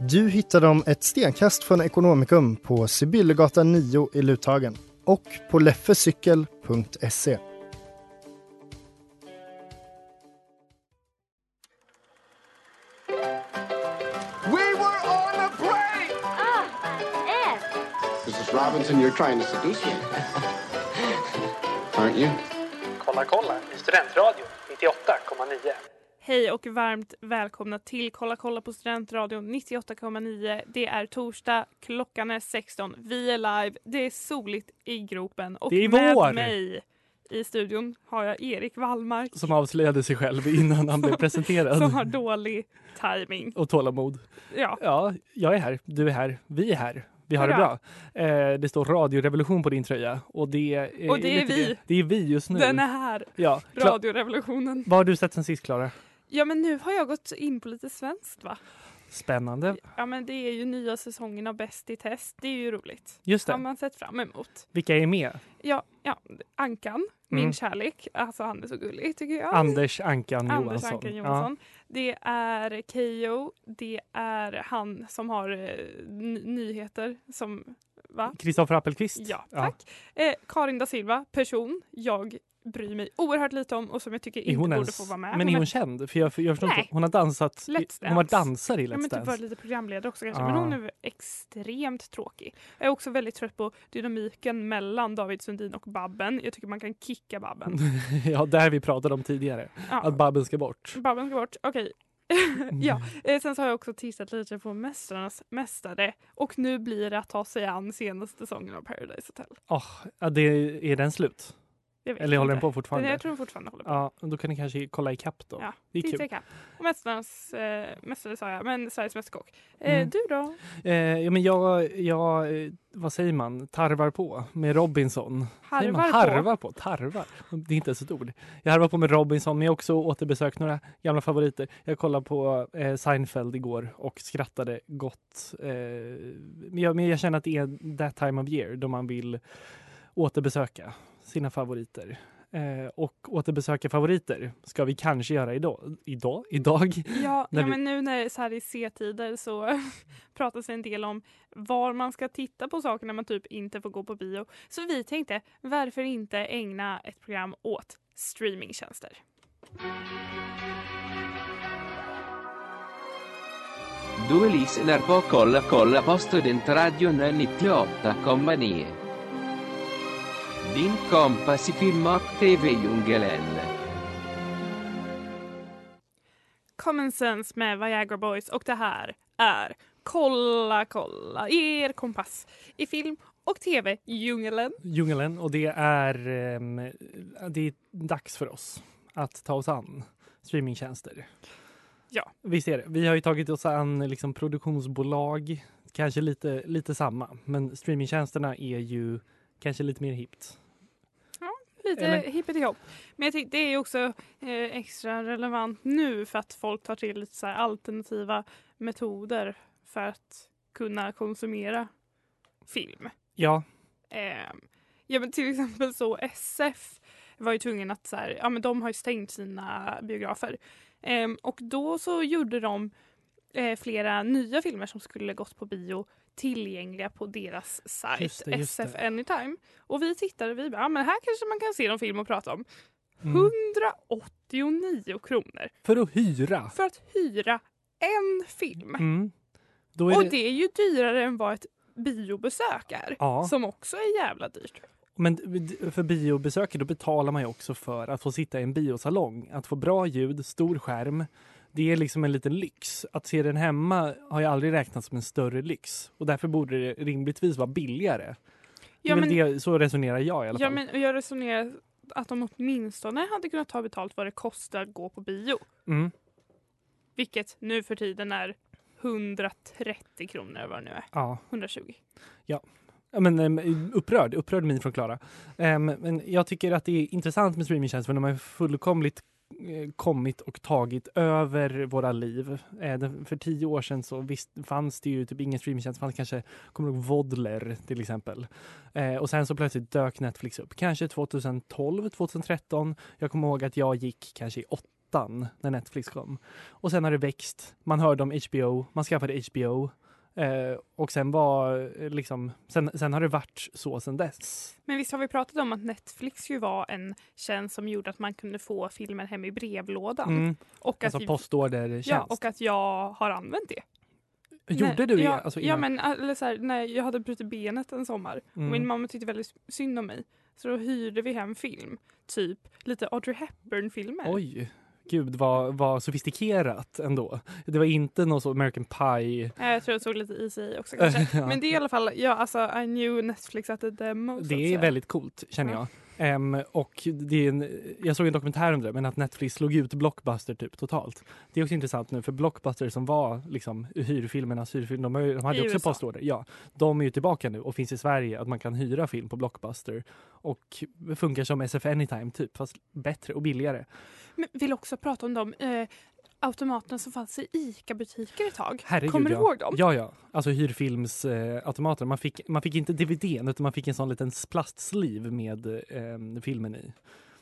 Du hittar dem ett stenkast från Ekonomikum på Sibyllegatan 9 i Luthagen och på leffecykel.se. We were on a break! Mrs. Robinson, you're trying to seduce me. Aren't you? Kolla kolla i Studentradion 98,9. Hej och varmt välkomna till Kolla kolla på Studentradion 98,9. Det är torsdag, klockan är 16, vi är live, det är soligt i gropen och Det är med vår. mig i studion har jag Erik Wallmark Som avslöjade sig själv innan han blev presenterad. som har dålig timing. Och tålamod. Ja, Ja, jag är här, du är här, vi är här. Vi har det bra. Eh, det står radiorevolution på din tröja och det, är Och det är lite vi. Det. det är vi just nu. den är här, ja. Radiorevolutionen. Vad har du sett sen sist Klara? Ja men nu har jag gått in på lite svenskt va? Spännande. Ja men det är ju nya säsongen av Bäst i test, det är ju roligt. Just har det. man sett fram emot. Vilka är med? Ja, ja Ankan, min Mm. kärlek, alltså han är så gullig tycker jag. Anders Ankan Anders Johansson. Ankan Johansson. Det är Keyyo, det är han som har eh, ny- nyheter som, va? Ja. Kristoffer Appelqvist. Ja, tack. Eh, Karin da Silva, person jag bryr mig oerhört lite om och som jag tycker inte borde ens, få vara med. men är hon känd? För jag, jag förstår inte. Hon har dansat. Hon var dansare i Ja, Let's men typ Dance. var lite programledare också kanske. Ah. Men hon är extremt tråkig. Jag är också väldigt trött på dynamiken mellan David Sundin och Babben. Jag tycker man kan kicka Babben. ja, det här vi pratade om tidigare. Ja. Att Babben ska bort. Babben ska bort. Okej. ja, eh, sen så har jag också tittat lite på Mästarnas mästare och nu blir det att ta sig an senaste säsongen av Paradise Hotel. Oh, ja, det, är den slut? Eller håller den inte. på fortfarande? Den, jag tror den fortfarande håller på. Ja, då kan ni kanske kolla ikapp då. Ja, det är Titta ikapp. Och Mästarnas eh, mästare sa jag, men Sveriges Mästerkock. Eh, Mm. Du då? Eh, ja, men jag, jag, eh, vad säger man, tarvar på med Robinson. Säger man Harvar på? harvar på? Tarvar? Det är inte ens ett ord. Jag harvar på med Robinson, men jag har också återbesökt några gamla favoriter. Jag kollade på eh, Seinfeld igår och skrattade gott. Eh, men, jag, men jag känner att det är that time of year då man vill återbesöka sina favoriter. Eh, och återbesöka favoriter ska vi kanske göra idag. Idag? Idag? Ja, ja vi- men nu när det är så här i C-tider så pratas det en del om var man ska titta på saker när man typ inte får gå på bio. Så vi tänkte, varför inte ägna ett program åt streamingtjänster? Du lyssnar på Kolla kolla på Studentradion 98,9. Din kompass i film och tv-djungeln. Common Sense med Viagra Boys och det här är Kolla kolla, er kompass i film och tv-djungeln. djungeln och det är, ehm, det är dags för oss att ta oss an streamingtjänster. Ja. Visst är det. Vi har ju tagit oss an liksom produktionsbolag, kanske lite, lite samma, men streamingtjänsterna är ju kanske lite mer hippt. Lite Eller? hippity-hopp. Men jag tycker det är ju också eh, extra relevant nu för att folk tar till lite så här alternativa metoder för att kunna konsumera film. Ja, Eh, ja men till exempel så SF var ju tvungen att så här, ja men de har ju stängt sina biografer. Eh, och då så gjorde de eh, flera nya filmer som skulle gått på bio tillgängliga på deras sajt Just det, just SF det. Anytime. Och vi tittade vi bara, ja men här kanske man kan se någon film och prata om. mm. 189 kronor för att hyra. för att hyra en film. Mm. Och det, det är ju dyrare än vad ett biobesök är. Ja. Som också är jävla dyrt. Men för biobesökare då betalar man ju också för att få sitta i en biosalong. Att få bra ljud, stor skärm. Det är liksom en liten lyx. Att se den hemma har jag aldrig räknat som en större lyx. Och därför borde det rimligtvis vara billigare. Är Ja, men- det, så resonerar jag i alla fall. Ja, men jag resonerar att de åtminstone hade kunnat ta betalt vad det kostar att gå på bio. Mm. Vilket nu för tiden är 130 kronor eller vad det nu är. Ja. 120. Ja. Ja, men, em, upprörd, upprörd min från Klara. Em, men jag tycker att det är intressant med streamingtjänster för de har fullkomligt Eh, kommit och tagit över våra liv. Eh, för tio år sedan så visst fanns det ju typ ingen streamingtjänst. Det fanns kanske, kommer du ihåg Vodler till exempel. Eh, och sen så plötsligt dök Netflix upp. Kanske 2012, 2013. Jag kommer ihåg att jag gick kanske i åttan när Netflix kom. Och sen har det växt. Man hörde om HBO, man skaffade HBO. Eh, och sen var eh, liksom, sen, sen har det varit så sen dess. Men visst har vi pratat om att Netflix ju var en tjänst som gjorde att man kunde få filmer hem i brevlådan. Mm. Och, att Alltså vi- postordertjänst. ja, och att jag har använt det. Gjorde Nej, du det? Ja, Alltså ja men eller så här, när jag hade brutit benet en sommar Mm. och min mamma tyckte väldigt synd om mig. Så då hyrde vi hem film. Typ lite Audrey Hepburn-filmer. Oj, gud vad, vad sofistikerat ändå. Det var inte någon så American Pie. Ja, Jag tror jag såg lite Easy också kanske. Ja. Men det är i alla fall, ja alltså I knew Netflix at the att Det är säga. väldigt coolt känner jag. Ehm, och det är en, jag såg en dokumentär om det, men att Netflix slog ut Blockbuster typ totalt. Det är också intressant nu för Blockbuster som var liksom hyrfilmernas hyrfilm, de, de hade I också USA. postorder. Ja, de är ju tillbaka nu och finns i Sverige att man kan hyra film på Blockbuster och funkar som SF Anytime typ, fast bättre och billigare. Men vill också prata om de eh, automaterna som fanns i ICA-butiker ett tag. Herregud, Kommer du ja. ihåg dem? Ja, ja. Alltså hyrfilmsautomater. man, fick, man fick inte DVDn utan man fick en sån liten plastsliv med eh, filmen i.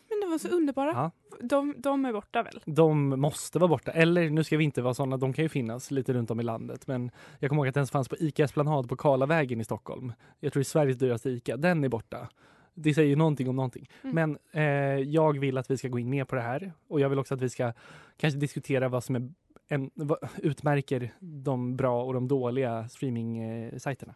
Men de var så underbara. Ja. De, de är borta väl? De måste vara borta. Eller nu ska vi inte vara såna, de kan ju finnas lite runt om i landet. Men jag kommer ihåg att den fanns på ICA Esplanad på Karlavägen i Stockholm. Jag tror det är Sveriges dyraste ICA. Den är borta. Det säger ju någonting om någonting. Mm. Men eh, jag vill att vi ska gå in mer på det här. Och jag vill också att vi ska kanske diskutera vad som är en, vad utmärker de bra och de dåliga streaming-sajterna.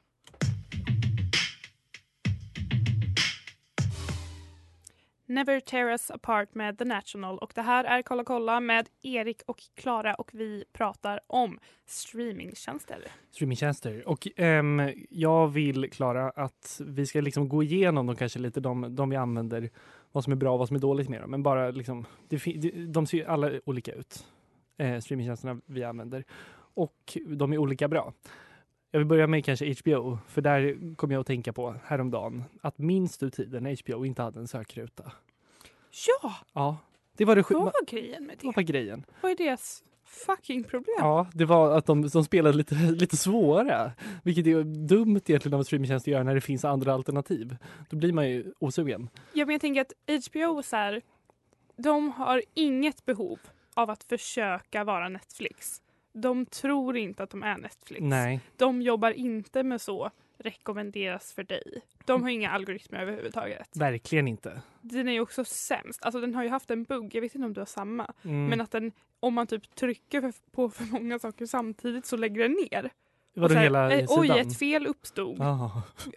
Never Tear Us Apart med The National och det här är Kolla kolla med Erik och Klara och vi pratar om streamingtjänster. streamingtjänster. Och um, jag vill, Klara, att vi ska liksom gå igenom dem kanske lite, de, de vi använder, vad som är bra och vad som är dåligt med dem. Men bara liksom, det, det, de ser ju alla olika ut, eh, streamingtjänsterna vi använder. Och de är olika bra. Jag vill börja med kanske HBO, för där kom jag att tänka på häromdagen att minns du tiden när HBO inte hade en sökruta? Ja, Ja, det var det vad var grejen med Vad det? var grejen? Vad är deras fucking problem? Ja, det var att de, de spelade lite, lite svåra. Vilket är dumt egentligen av en streamingtjänst att göra när det finns andra alternativ. Då blir man ju osugen. Ja, men jag tänker att HBO så här, de har inget behov av att försöka vara Netflix. De tror inte att de är Netflix. Nej. De jobbar inte med så rekommenderas för dig. De har inga algoritmer överhuvudtaget. Verkligen inte. Den är ju också sämst. Alltså den har ju haft en bugg, jag vet inte om du har samma. Mm. Men att den, om man typ trycker för, på för många saker samtidigt så lägger den ner. Vadå, så här, hela eh, Oj, sidan? ett fel uppstod. Ah.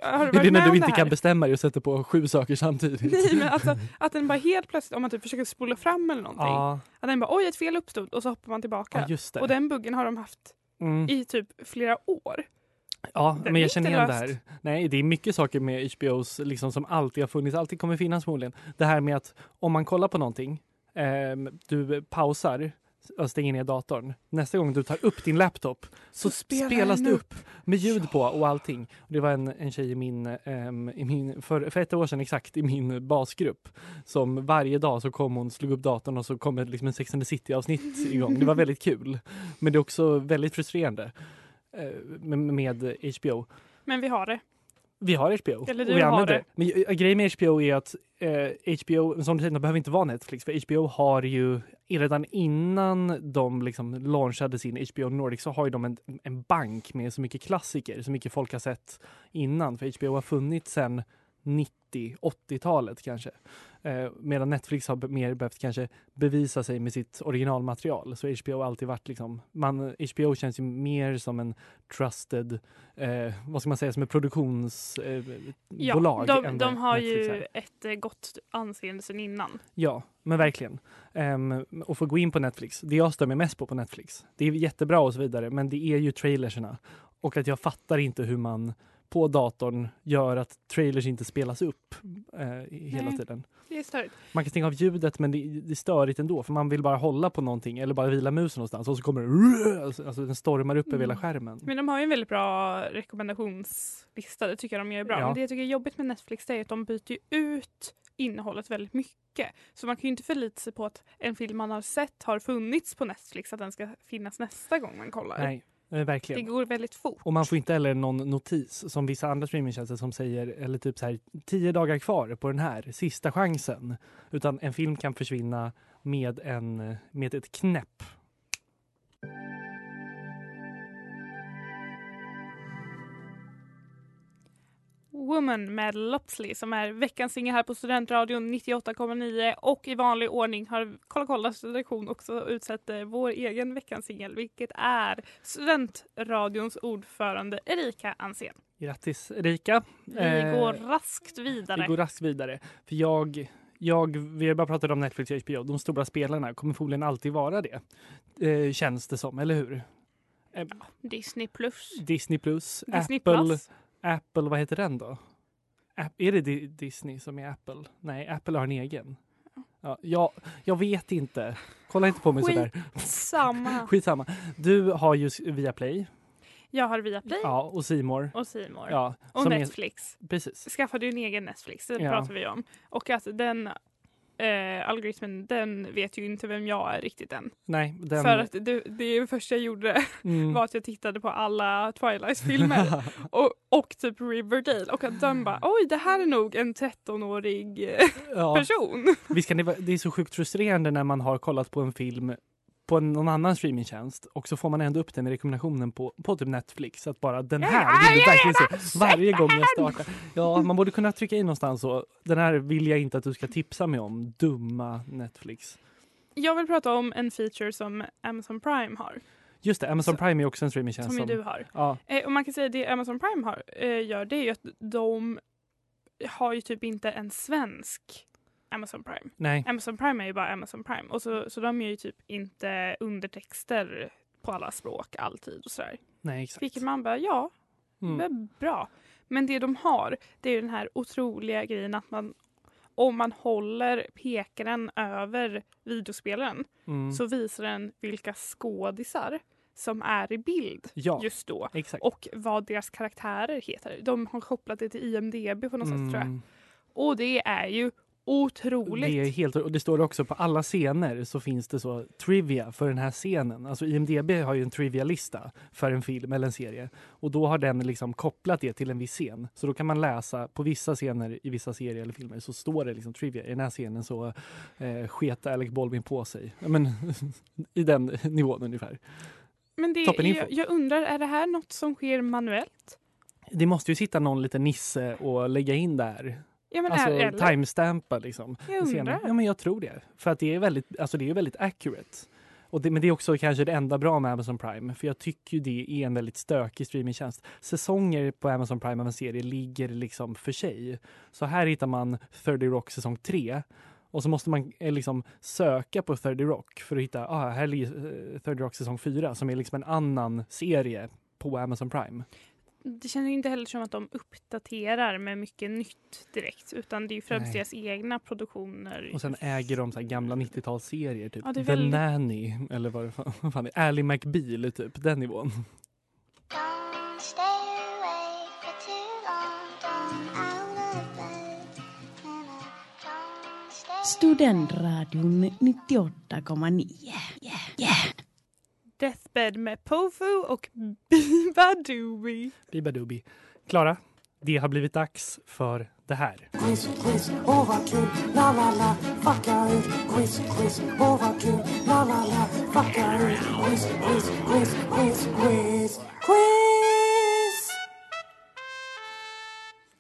Har du Det är det när du inte det kan bestämma dig och sätter på sju saker samtidigt. Nej men alltså att den bara helt plötsligt, om man typ försöker spola fram eller någonting. Ja, Att den bara oj ett fel uppstod och så hoppar man tillbaka. det. och den buggen har de haft Mm. i typ flera år. Ja, Den men jag känner igen det här. Nej, det är mycket saker med HBOs liksom, som alltid har funnits, alltid kommer finnas förmodligen. Det här med att om man kollar på någonting, ehm, du pausar och stänger ner datorn. Nästa gång du tar upp din laptop så, spelar spelas det upp. med ljud på och allting. Och det var en, en tjej i min, ehm, i min för, för ett år sedan exakt, i min basgrupp som varje dag så kom hon, slog upp datorn och så kom ett, liksom en Sex and the City-avsnitt igång. Det var väldigt kul. Men det är också väldigt frustrerande eh, med, med HBO. Men vi har det. Vi har HBO. Eller och du vi har det. Men eh, grejen med HBO är att eh, HBO, som du säger, de behöver inte vara Netflix. För HBO har ju redan innan de liksom launchade sin HBO Nordic så har ju de en, en bank med så mycket klassiker, så mycket folk har sett innan. För HBO har funnits sedan 90-80-talet kanske. Eh, medan Netflix har mer behövt kanske bevisa sig med sitt originalmaterial. Så HBO har alltid varit liksom, man, HBO känns ju mer som en trusted, eh, vad ska man säga, som ett produktionsbolag. Eh, Ja, bolag de, än de har Netflix ju är. ett eh, gott anseende sedan innan. Ja, men verkligen. Um, och få gå in på Netflix. Det jag stör mig mest på på Netflix, det är jättebra och så vidare, men det är ju trailerserna. Och att jag fattar inte hur man på datorn gör att trailers inte spelas upp eh, hela Nej. tiden. Det är störigt. Man kan stänga av ljudet men det, det är störigt ändå för man vill bara hålla på någonting eller bara vila musen någonstans och så kommer det alltså, alltså den stormar upp över hela Mm. skärmen. Men de har ju en väldigt bra rekommendationslista. Det tycker jag de gör bra. Ja. Men det jag tycker är jobbigt med Netflix är att de byter ut innehållet väldigt mycket. Så man kan ju inte förlita sig på att en film man har sett har funnits på Netflix, att den ska finnas nästa gång man kollar. Nej, eh, Det verkligen. går väldigt fort. Och man får inte heller någon notis som vissa andra streamingtjänster som säger eller typ så här tio dagar kvar på den här, sista chansen. Utan en film kan försvinna med, en, med ett knäpp. Woman med Lopsley som är veckans singel här på Studentradion 98,9 och i vanlig ordning har Kolla Kollas redaktion också utsett eh, vår egen veckans singel vilket är Studentradions ordförande Erika Ansén. Grattis Erika! Vi Eh, går raskt vidare. Vi går raskt vidare. För jag, jag, vi har bara pratat om Netflix och HBO. De stora spelarna kommer förmodligen alltid vara det. Eh, känns det som, eller hur? Eh, Disney plus. Disney plus, Disney Apple, plus. Apple, vad heter den då? App, är det Di- Disney som är Apple? Nej, Apple har en egen. Ja, jag, jag vet inte. Kolla inte på mig sådär. Samma. Skitsamma. Du har ju Viaplay Jag har Viaplay ja, och Simor. och More. Ja, och som är- Netflix. Precis. Skaffade ju en egen Netflix, det Ja. pratar vi om. Och att den eh, algoritmen, den vet ju inte vem jag är riktigt än. Nej, den... För att det, det första jag gjorde Mm. var att jag tittade på alla Twilight-filmer och, och typ Riverdale och att den bara oj det här är nog en 13-årig eh, Ja. person. Visst kan det, det är så sjukt frustrerande när man har kollat på en film på en, någon annan streamingtjänst och så får man ändå upp den med rekommendationen på, på typ Netflix. Att bara den här vill du verkligen se varje gång jag startar. Ja, man borde kunna trycka in någonstans så den här vill jag inte att du ska tipsa mig om. Dumma Netflix. Jag vill prata om en feature som Amazon Prime har. Just det, Amazon Prime är också en streamingtjänst. Som ju du har. Ja, Eh, och man kan säga det Amazon Prime har, eh, gör det är ju att de har ju typ inte en svensk Amazon Prime. nej. Amazon Prime är ju bara Amazon Prime och så, så de gör ju typ inte undertexter på alla språk alltid och sådär. Nej, exakt. Vilket man bara, ja, Mm. bra. Men det de har, det är den här otroliga grejen att man om man håller pekaren över videospelaren Mm. så visar den vilka skådisar som är i bild Ja, just då exakt. och vad deras karaktärer heter. De har kopplat det till IMDB på något sätt tror jag. Mm. Och det är ju otroligt. Det är helt, och det står också på alla scener så finns det så trivia för den här scenen. Alltså IMDB har ju en trivia-lista för en film eller en serie och då har den liksom kopplat det till en viss scen. Så då kan man läsa på vissa scener i vissa serier eller filmer så står det liksom trivia. I den här scenen så eh, sket Alec Baldwin på sig. Men, I den nivån ungefär. Men det, jag, jag undrar, är det här något som sker manuellt? Det måste ju sitta någon liten nisse och lägga in där. Ja, men alltså eller? timestampa liksom. Jag undrar. Ja men jag tror det. För att det är väldigt, alltså det är väldigt accurate. Och det, men det är också kanske det enda bra med Amazon Prime. För jag tycker ju det är en väldigt stökig streamingtjänst. Säsonger på Amazon Prime av en serie ligger liksom för sig. Så här hittar man 30 Rock säsong 3. Och så måste man eh, liksom söka på 30 Rock för att hitta, ah, här ligger eh, 30 Rock säsong 4 som är liksom en annan serie på Amazon Prime. Det känns inte heller som att de uppdaterar med mycket nytt direkt utan det är ju främst Nej. deras egna produktioner. Och sen äger de så här gamla 90-talsserier, typ Ja, det är The väldigt- Nanny eller vad det fan, fan är Ally McBeal, typ den nivån. Studentradion 98,9. Yeah, yeah. Deathbed med Pofu och Biba Doobie. Bibadoobie. Klara, det har blivit dags för det här. Quiz, quiz, åh vad kul, la la la, fucka ut. Quiz, quiz, åh vad kul, la la la, fucka ut. Quiz, quiz, quiz, quiz, quiz, quiz.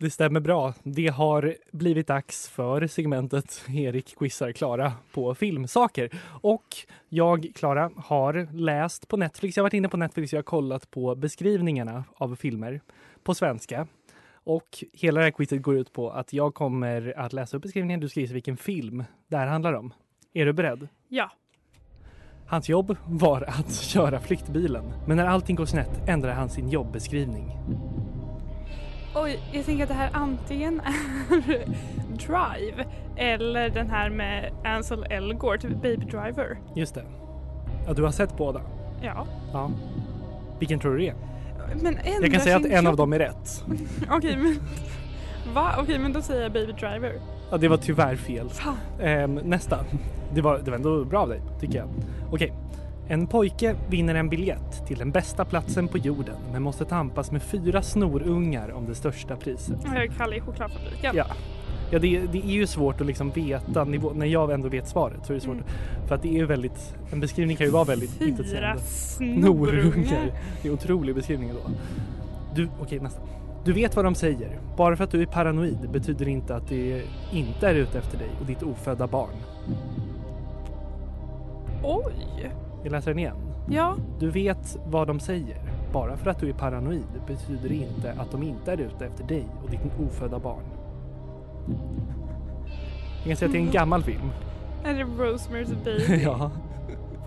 Det stämmer bra. Det har blivit dags för segmentet Erik quizar Klara på filmsaker. Och jag, Klara, har läst på Netflix. Jag har varit inne på Netflix och jag har kollat på beskrivningarna av filmer på svenska. Och hela det här quizet går ut på att jag kommer att läsa upp beskrivningen. Du ska gissa vilken film det här handlar om. Är du beredd? Ja. Hans jobb var att köra flyktbilen. Men när allting går snett ändrar han sin jobbeskrivning. Oj, jag tänker att det här antingen är Drive eller den här med Ansel Elgort, typ Baby Driver. Just det. Ja, du har sett båda? Ja. Ja. Vilken tror du det är? Men Jag kan säga att en av dem är rätt. Okej, men... Va? Okej, men då säger jag Baby Driver. Ja, det var tyvärr fel. Ehm, nästa. Det var, det var ändå bra av dig, tycker jag. Okej. En pojke vinner en biljett till den bästa platsen på jorden men måste tampas med fyra snorungar om det största priset. Jag kallar i chokladfabriken. Ja. Ja, det, det är ju svårt att liksom veta nivå. När jag ändå vet svaret så är det svårt. Mm. För att det är ju väldigt, en beskrivning kan ju vara väldigt Fyra intetsägande. snorungar. Det är en otrolig beskrivning då. Du, okej nästa. Du vet vad de säger. Bara för att du är paranoid betyder inte att det inte är ute efter dig och ditt ofödda barn. Oj! Jag läser den igen. Ja. Du vet vad de säger. Bara för att du är paranoid betyder det inte att de inte är ute efter dig och ditt ofödda barn. Jag kan säga att det är en gammal film. Är det Rosemary's Baby? ja.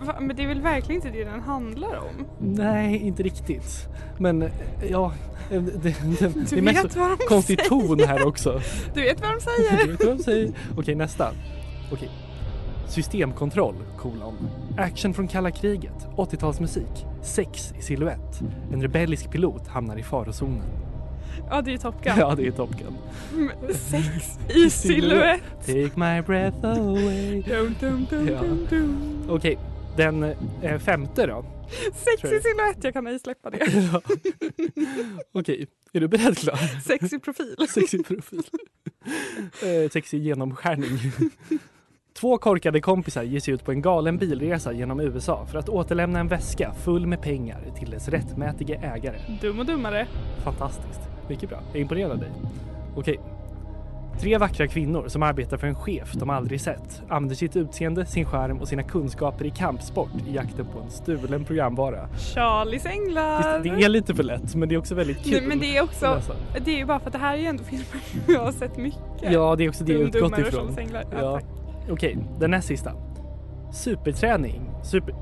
Va? Men det är väl verkligen inte det den handlar om? Nej, inte riktigt. Men eh, ja, eh, det, det, det, det är mest vad de konstig säger. ton här också. Du vet vad de Du säger? vet vad de säger. Okej, nästa. Okej. Systemkontroll, kolon. Action från kalla kriget, 80-talsmusik, sex i silhuett. En rebellisk pilot hamnar i farozonen. Ja, det är Top Gun. Ja, det är Top Gun. Mm, Sex i silhuett. Take my breath away. Dum, dum, dum, Ja. dum, dum. Okej, den eh, femte då. Sex i silhuett, jag kan ej släppa det. Ja. Okej, är du beredd Klara? Sex i profil. Sexig profil. eh, sexig genomskärning. Två korkade kompisar ger sig ut på en galen bilresa genom USA för att återlämna en väska full med pengar till dess rättmätige ägare. Dum och dummare. Fantastiskt. Mycket bra. Jag är imponerad av dig. Okej. Tre vackra kvinnor som arbetar för en chef de aldrig sett använder sitt utseende, sin charm och sina kunskaper i kampsport i jakten på en stulen programvara. Charlies änglar. Visst, det är lite för lätt men det är också väldigt kul. Nej, men det är också, det är ju bara för att det här är ju ändå filmer jag har sett mycket. Ja, det är också det jag utgått ifrån. Ja, Ja. Okej, den näst sista. Superträning. Super,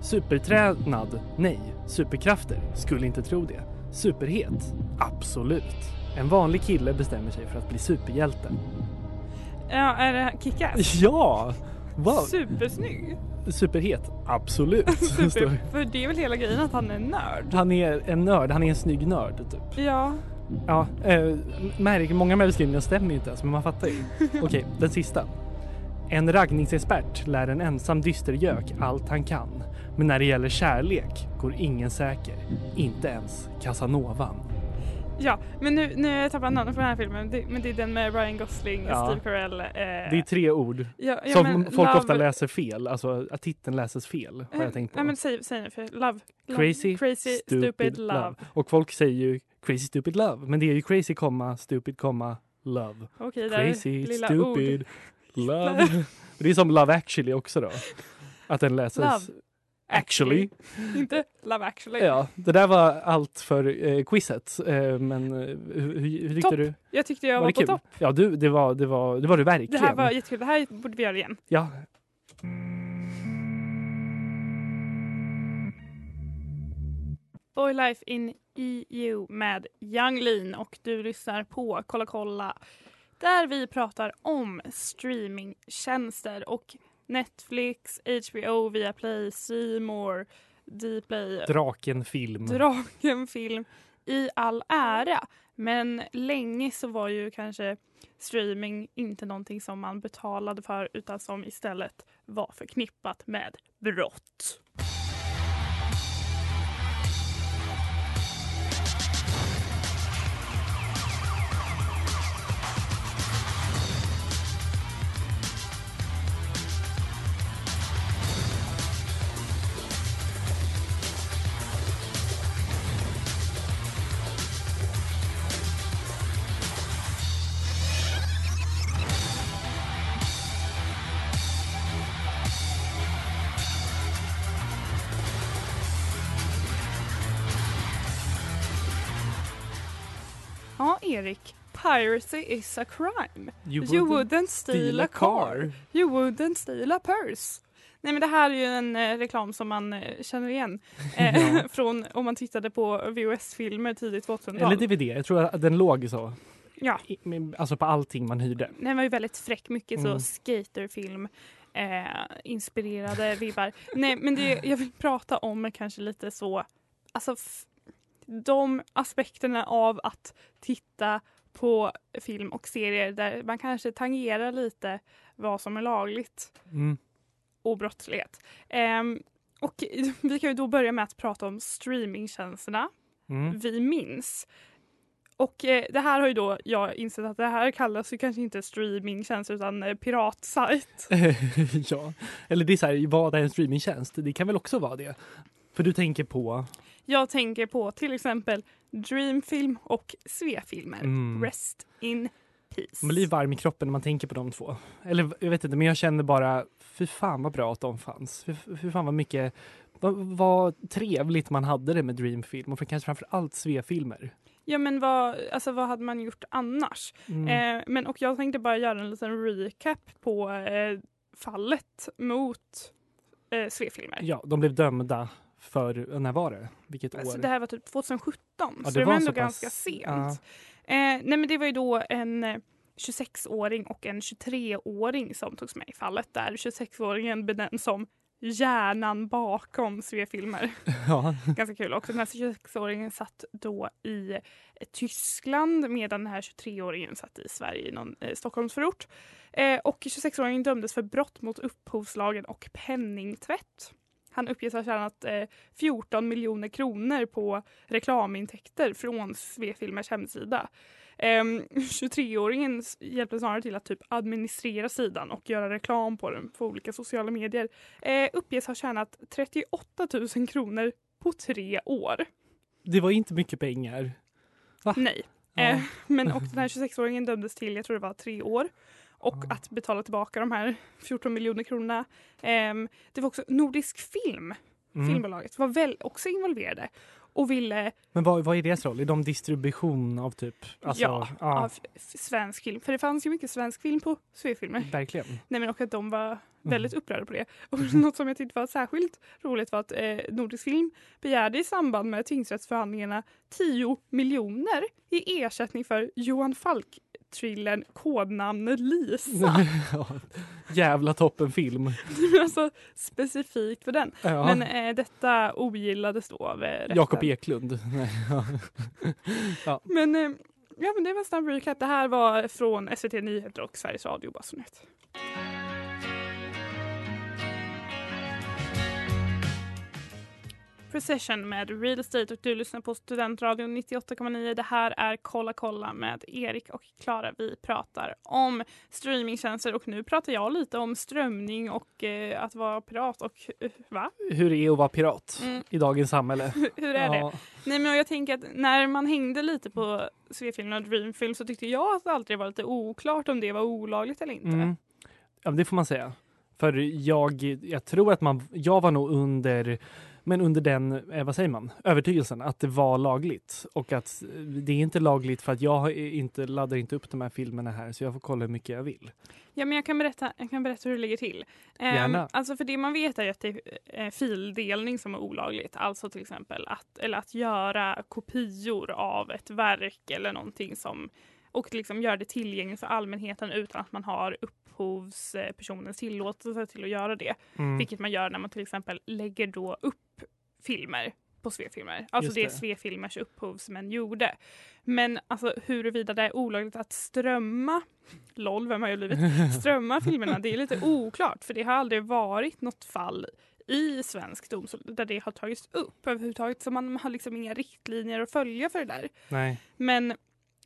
supertränad? Nej. Superkrafter? Skulle inte tro det. Superhet? Absolut. En vanlig kille bestämmer sig för att bli superhjälte. Ja, är det Kick-Ass? Ja! Wow! Supersnygg. Superhet? Absolut. Super, för det är väl hela grejen att han är en nörd? Han är en nörd, han är en snygg nörd typ. Ja. Ja, eh, märk, många av de här beskrivningarna stämmer ju inte ens men man fattar ju. Okej, den sista. En raggningsexpert lär en ensam dystergök allt han kan. Men när det gäller kärlek går ingen säker. Inte ens Casanovan. Ja, men nu, nu har jag tappat namnet på den här filmen. Det, men det är den med Ryan Gosling, Ja. Steve Carell. Eh, Det är tre ord ja, ja, som men folk love- ofta läser fel. Alltså att titeln läses fel har jag tänkt på. Nej men säg, säg nu för love. love. Crazy, crazy stupid, love. Och folk säger ju crazy stupid love. Men det är ju crazy, stupid, love. Okej, där crazy stupid ord. Love. det är som love actually också då. Att den läses Love. actually. Inte love actually. Ja, det där var allt för eh, quizet. Eh, men eh, hur, hur tyckte Topp. du? Jag tyckte jag var, det på kul? topp. Ja, du, det, var, det, var, det var du Det verkligen. här var jättekul. Det här borde vi göra igen. Ja, Boy Life in EU med Young Lean och du lyssnar på Kolla kolla där vi pratar om streamingtjänster och Netflix, HBO, Viaplay, C More, Dplay, Draken film. Draken film i all ära. Men länge så var ju kanske streaming inte någonting som man betalade för utan som istället var förknippat med brott. Ja, Erik. Piracy is a crime. You You wouldn't wouldn't steal a car. You wouldn't steal a purse. Nej men det här är ju en eh, reklam som man eh, känner igen eh, Ja. från om man tittade på VHS-filmer tidigt 2000-tal. Eller DVD, jag tror att den låg så. Ja. I- med- Alltså på allting man hyrde. Den var ju väldigt fräck, mycket Mm. så skaterfilm eh, inspirerade vibbar. Nej men det jag vill prata om kanske lite så, alltså f- de aspekterna av att titta på film och serier där man kanske tangerar lite vad som är lagligt Mm. och brottslighet. Ehm, och vi kan ju då börja med att prata om streamingtjänsterna Mm. vi minns. Och eh, det här har ju då jag insett att det här kallas ju kanske inte streamingtjänst utan eh, piratsajt. ja, eller det är så här, vad är en streamingtjänst? Det kan väl också vara det? För du tänker på... Jag tänker på till exempel Dreamfilm och Svefilmer. Mm. Rest in peace. Man blir varm i kroppen när man tänker på de två. Eller jag vet inte, men jag känner bara, fy fan vad bra att de fanns. Fy, fy fan vad mycket, vad, vad trevligt man hade det med Dreamfilm och för kanske framför allt Svefilmer. Ja men vad, alltså, vad hade man gjort annars? Mm. Eh, men, och jag tänkte bara göra en liten recap på eh, fallet mot eh, Svefilmer. Ja, de blev dömda för, när var det? Vilket Alltså, år? det här var typ 2017 Ja, så det var ändå så pass- ganska sent. ja. Eh, nej men det var ju då en eh, 26-åring och en 23-åring som togs med i fallet där 26-åringen benämns som hjärnan bakom Svefilmer. Ja. Ganska kul också. Den här 26-åringen satt då i eh, Tyskland medan den här 23-åringen satt i Sverige i någon eh, Stockholmsförort. Eh, och 26-åringen dömdes för brott mot upphovslagen och penningtvätt. Han uppges ha tjänat eh, 14 miljoner kronor på reklamintäkter från Svefilmers hemsida. Ehm, 23-åringen s- hjälpte snarare till att typ administrera sidan och göra reklam på den på olika sociala medier. Eh, uppges ha tjänat 38 000 kronor på tre år. Det var inte mycket pengar. Va? Nej. Ja. Eh, men och den här 26-åringen dömdes till, jag tror det var tre år. Och att betala tillbaka de här 14 miljoner kronorna. Ehm, det var också Nordisk Film, Mm. filmbolaget, var väl också involverade och ville Men vad, vad är deras roll? Är de distribution av typ? Alltså, ja, av f- svensk film. För det fanns ju mycket svensk film på Svefilmer. Verkligen. Nej men och att de var väldigt Mm. upprörda på det. Och något som jag tyckte var särskilt roligt var att eh, Nordisk Film begärde i samband med tingsrättsförhandlingarna 10 miljoner i ersättning för Johan Falk-thrillern Kodnamnet Lisa. Ja, Jävla toppenfilm. alltså specifikt för den. Ja. Men eh, detta ogillades då av eh. Jakob Eklund. Ja. Men, eh, ja, men det var en snabb recap. Det här var från SVT Nyheter och Sveriges Radio. Bara så Procession med Real Estate och du lyssnar på Studentradion 98,9. Det här är Kolla kolla med Erik och Klara. Vi pratar om streamingtjänster och nu pratar jag lite om strömning och eh, att vara pirat och eh, va? Hur det är att vara pirat Mm. i dagens samhälle. Hur är Ja. det? Nej men jag tänker att när man hängde lite på Svefilm och Dreamfilm så tyckte jag att det alltid var lite oklart om det var olagligt eller inte. Mm. Ja, det får man säga. För jag, jag tror att man, jag var nog under, men under den, eh, vad säger man, övertygelsen att det var lagligt. Och att eh, det är inte lagligt för att jag har inte, laddar inte upp de här filmerna här så jag får kolla hur mycket jag vill. Ja men jag kan berätta, jag kan berätta hur det ligger till. Ehm, Gärna. alltså för det man vet är att det är eh, fildelning som är olagligt. Alltså till exempel att, eller att göra kopior av ett verk eller någonting som och liksom göra det tillgängligt för allmänheten utan att man har upphovspersonens tillåtelse till att göra det. Mm. Vilket man gör när man till exempel lägger då upp filmer på Svefilmer. Alltså Just det, det. Svefilmers upphovsmän gjorde. Men alltså huruvida det är olagligt att strömma, LOL vem har jag blivit, strömma filmerna det är lite oklart för det har aldrig varit något fall i svensk domstol där det har tagits upp överhuvudtaget så man har liksom inga riktlinjer att följa för det där. Nej. Men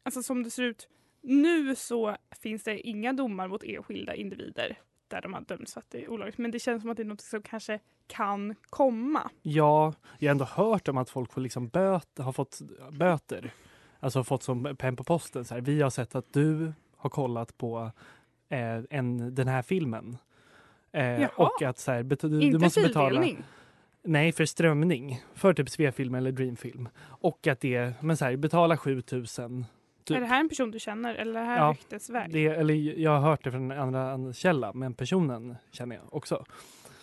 alltså som det ser ut nu så finns det inga domar mot enskilda individer där de har dömts för att det är olagligt. Men det känns som att det är något som kanske kan komma. Ja, jag har ändå hört om att folk får liksom böt, har fått böter. Alltså fått som pen på posten. Så här, vi har sett att du har kollat på eh, en, den här filmen. Eh, och att så här, bet- du, Inte du måste betala. Nej, för strömning. För typ Svefilm eller Dreamfilm. Och att det, men så här, betala 7000 Typ. Är det här en person du känner eller det här Ja, ryktesväg? Det, eller jag har hört det från en andra, andra källa, men personen känner jag också.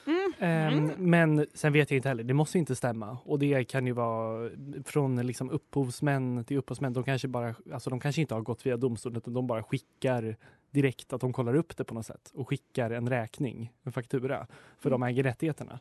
Mm. Mm. Men sen vet jag inte heller, det måste inte stämma. Och det kan ju vara från liksom upphovsmän till upphovsmän. De kanske, bara, alltså de kanske inte har gått via domstolen utan de bara skickar direkt att de kollar upp det på något sätt och skickar en räkning, en faktura, för de äger rättigheterna.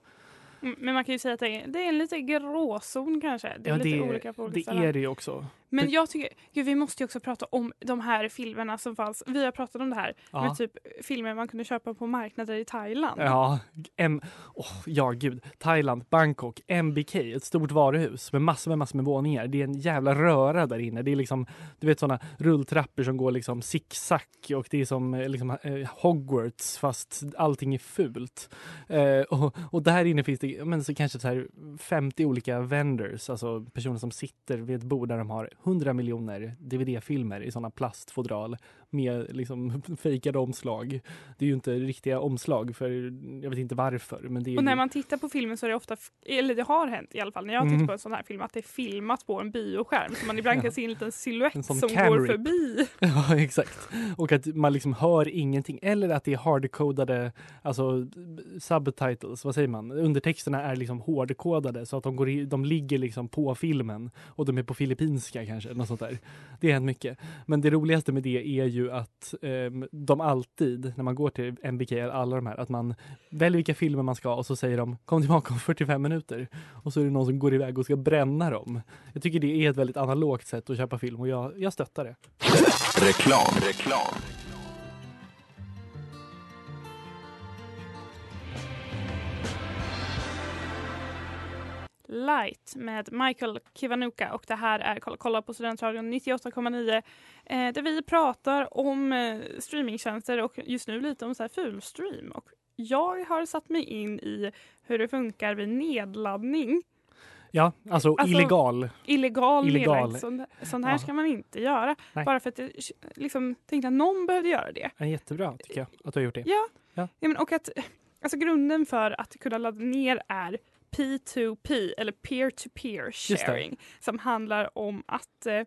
Mm, Men man kan ju säga att det är, det är en lite gråzon kanske. Det är Ja, lite det, olika på olika det ställen. är det ju också. Men jag tycker, gud, vi måste ju också prata om de här filmerna som fanns. Vi har pratat om det här Ja. med typ filmer man kunde köpa på marknader i Thailand. Ja, M oh, ja gud. Thailand, Bangkok, MBK, ett stort varuhus med massor med, massor med våningar. Det är en jävla röra där inne. Det är liksom, du vet sådana rulltrappor som går liksom zigzag och det är som eh, liksom, eh, Hogwarts fast allting är fult. Eh, och, och där inne finns det men så kanske så här 50 olika vendors, alltså personer som sitter vid ett bord där de har 100 miljoner DVD-filmer i sådana plastfodral med liksom fejkade omslag. Det är ju inte riktiga omslag för jag vet inte varför. Men det är Och när man tittar på filmen så är det ofta, eller det har hänt i alla fall när jag har tittat Mm. på en sån här film, att det är filmat på en bioskärm. Så man ibland kan se en liten silhuett som går förbi. Ja, exakt. Och att man liksom hör ingenting. Eller att det är hardcodade, alltså subtitles, vad säger man? Undertexterna är liksom hårdkodade så att de, går i, de ligger liksom på filmen och de är på filippinska kanske. Något sånt där. Det har hänt mycket. Men det roligaste med det är ju att ehm, de alltid, när man går till MBK, alla de här, att man väljer vilka filmer man ska och så säger de kom tillbaka om 45 minuter. Och så är det någon som går iväg och ska bränna dem. Jag tycker det är ett väldigt analogt sätt att köpa film och jag, jag stöttar det. Reklam, reklam. Light med Michael Kiwanuka och det här är Kolla, kolla på Studentradion 98,9 eh, där vi pratar om eh, streamingtjänster och just nu lite om så här fulstream. Och jag har satt mig in i hur det funkar vid nedladdning. Ja, alltså, Alltså, illegal. Illegal, Illegal. Sånt, sånt här Ja. ska man inte göra. Nej. Bara för att jag liksom, tänkte att någon behövde göra det. Ja, jättebra tycker jag att du har gjort det. Ja, Ja. ja men, och att alltså, grunden för att kunna ladda ner är P2P eller peer-to-peer sharing som handlar om att eh,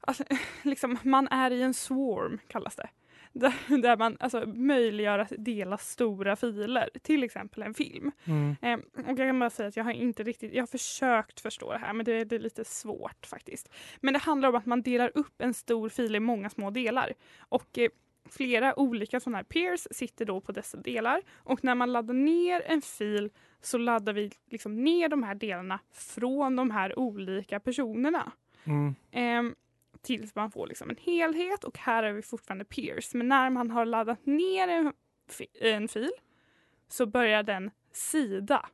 alltså, liksom, man är i en swarm kallas det. Där, där man alltså, möjliggör att dela stora filer, till exempel en film. Mm. Eh, och jag kan bara säga att jag har inte riktigt, jag har försökt förstå det här men det, det är lite svårt faktiskt. Men det handlar om att man delar upp en stor fil i många små delar. Och eh, flera olika sådana här peers sitter då på dessa delar. Och när man laddar ner en fil så laddar vi liksom ner de här delarna från de här olika personerna. Mm. Ehm, tills man får liksom en helhet och här är vi fortfarande peers. Men när man har laddat ner en, fi- en fil så börjar den sida.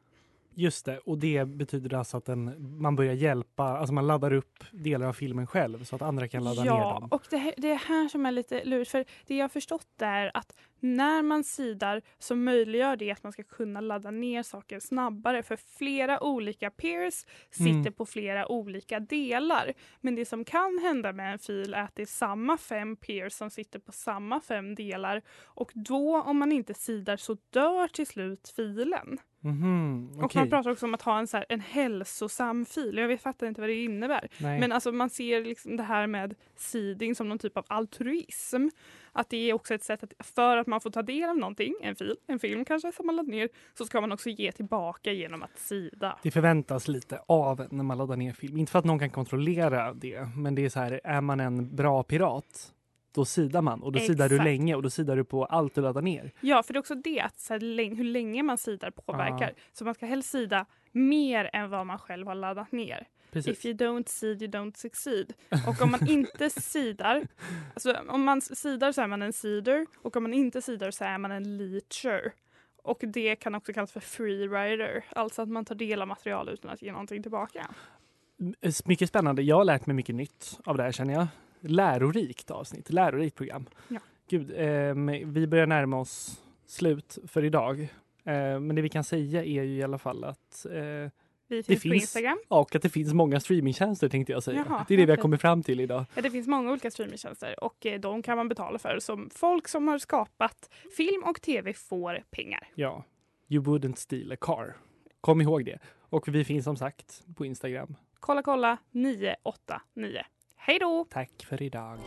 Just det, och det betyder alltså att den, man börjar hjälpa, alltså man laddar upp delar av filmen själv så att andra kan ladda ner Ja, dem. och det, det är här som är lite lurigt. För det jag har förstått är att när man sidar så möjliggör det att man ska kunna ladda ner saker snabbare. För flera olika peers sitter Mm. på flera olika delar. Men det som kan hända med en fil är att det är samma fem peers som sitter på samma fem delar. Och då om man inte sidar så dör till slut filen. Mhm, Och okej. man pratar också om att ha en, så här, en hälsosam fil. Jag vet, fattar inte vad det innebär. Nej. Men alltså man ser liksom det här med seeding som någon typ av altruism. Att det är också ett sätt att för att man får ta del av någonting, en fil, en film kanske som man laddar ner, så ska man också ge tillbaka genom att sida. Det förväntas lite av när man laddar ner film. Inte för att någon kan kontrollera det, men det är så här, är man en bra pirat, då sidar man och då sidar du Exakt. länge och då sidar du på allt du laddar ner. Ja, för det är också det att så här, hur länge man sidar påverkar. Ja. Så man ska helst sida mer än vad man själv har laddat ner. Precis. If you don't seed you don't succeed. Och om man inte sidar, alltså om man sidar så är man en seeder och om man inte sidar så är man en leacher. Och det kan också kallas för freerider, alltså att man tar del av material utan att ge någonting tillbaka. M- Mycket spännande. Jag har lärt mig mycket nytt av det här känner jag. Lärorikt avsnitt, lärorikt program. Ja. Gud, ehm, vi börjar närma oss slut för idag. Eh, men det vi kan säga är ju i alla fall att eh, Vi det finns på finns Instagram. och att det finns många streamingtjänster tänkte jag säga. Jaha, det är det vi har kommit fram till idag. Ja, det finns många olika streamingtjänster och eh, de kan man betala för. Som folk som har skapat film och tv får pengar. Ja, you wouldn't steal a car. Kom ihåg det. Och vi finns som sagt på Instagram. Kolla kolla 989. Hej då! Tack för idag.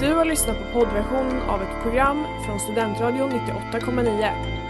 Du har lyssnat på poddversion av ett program från Studentradion 98,9.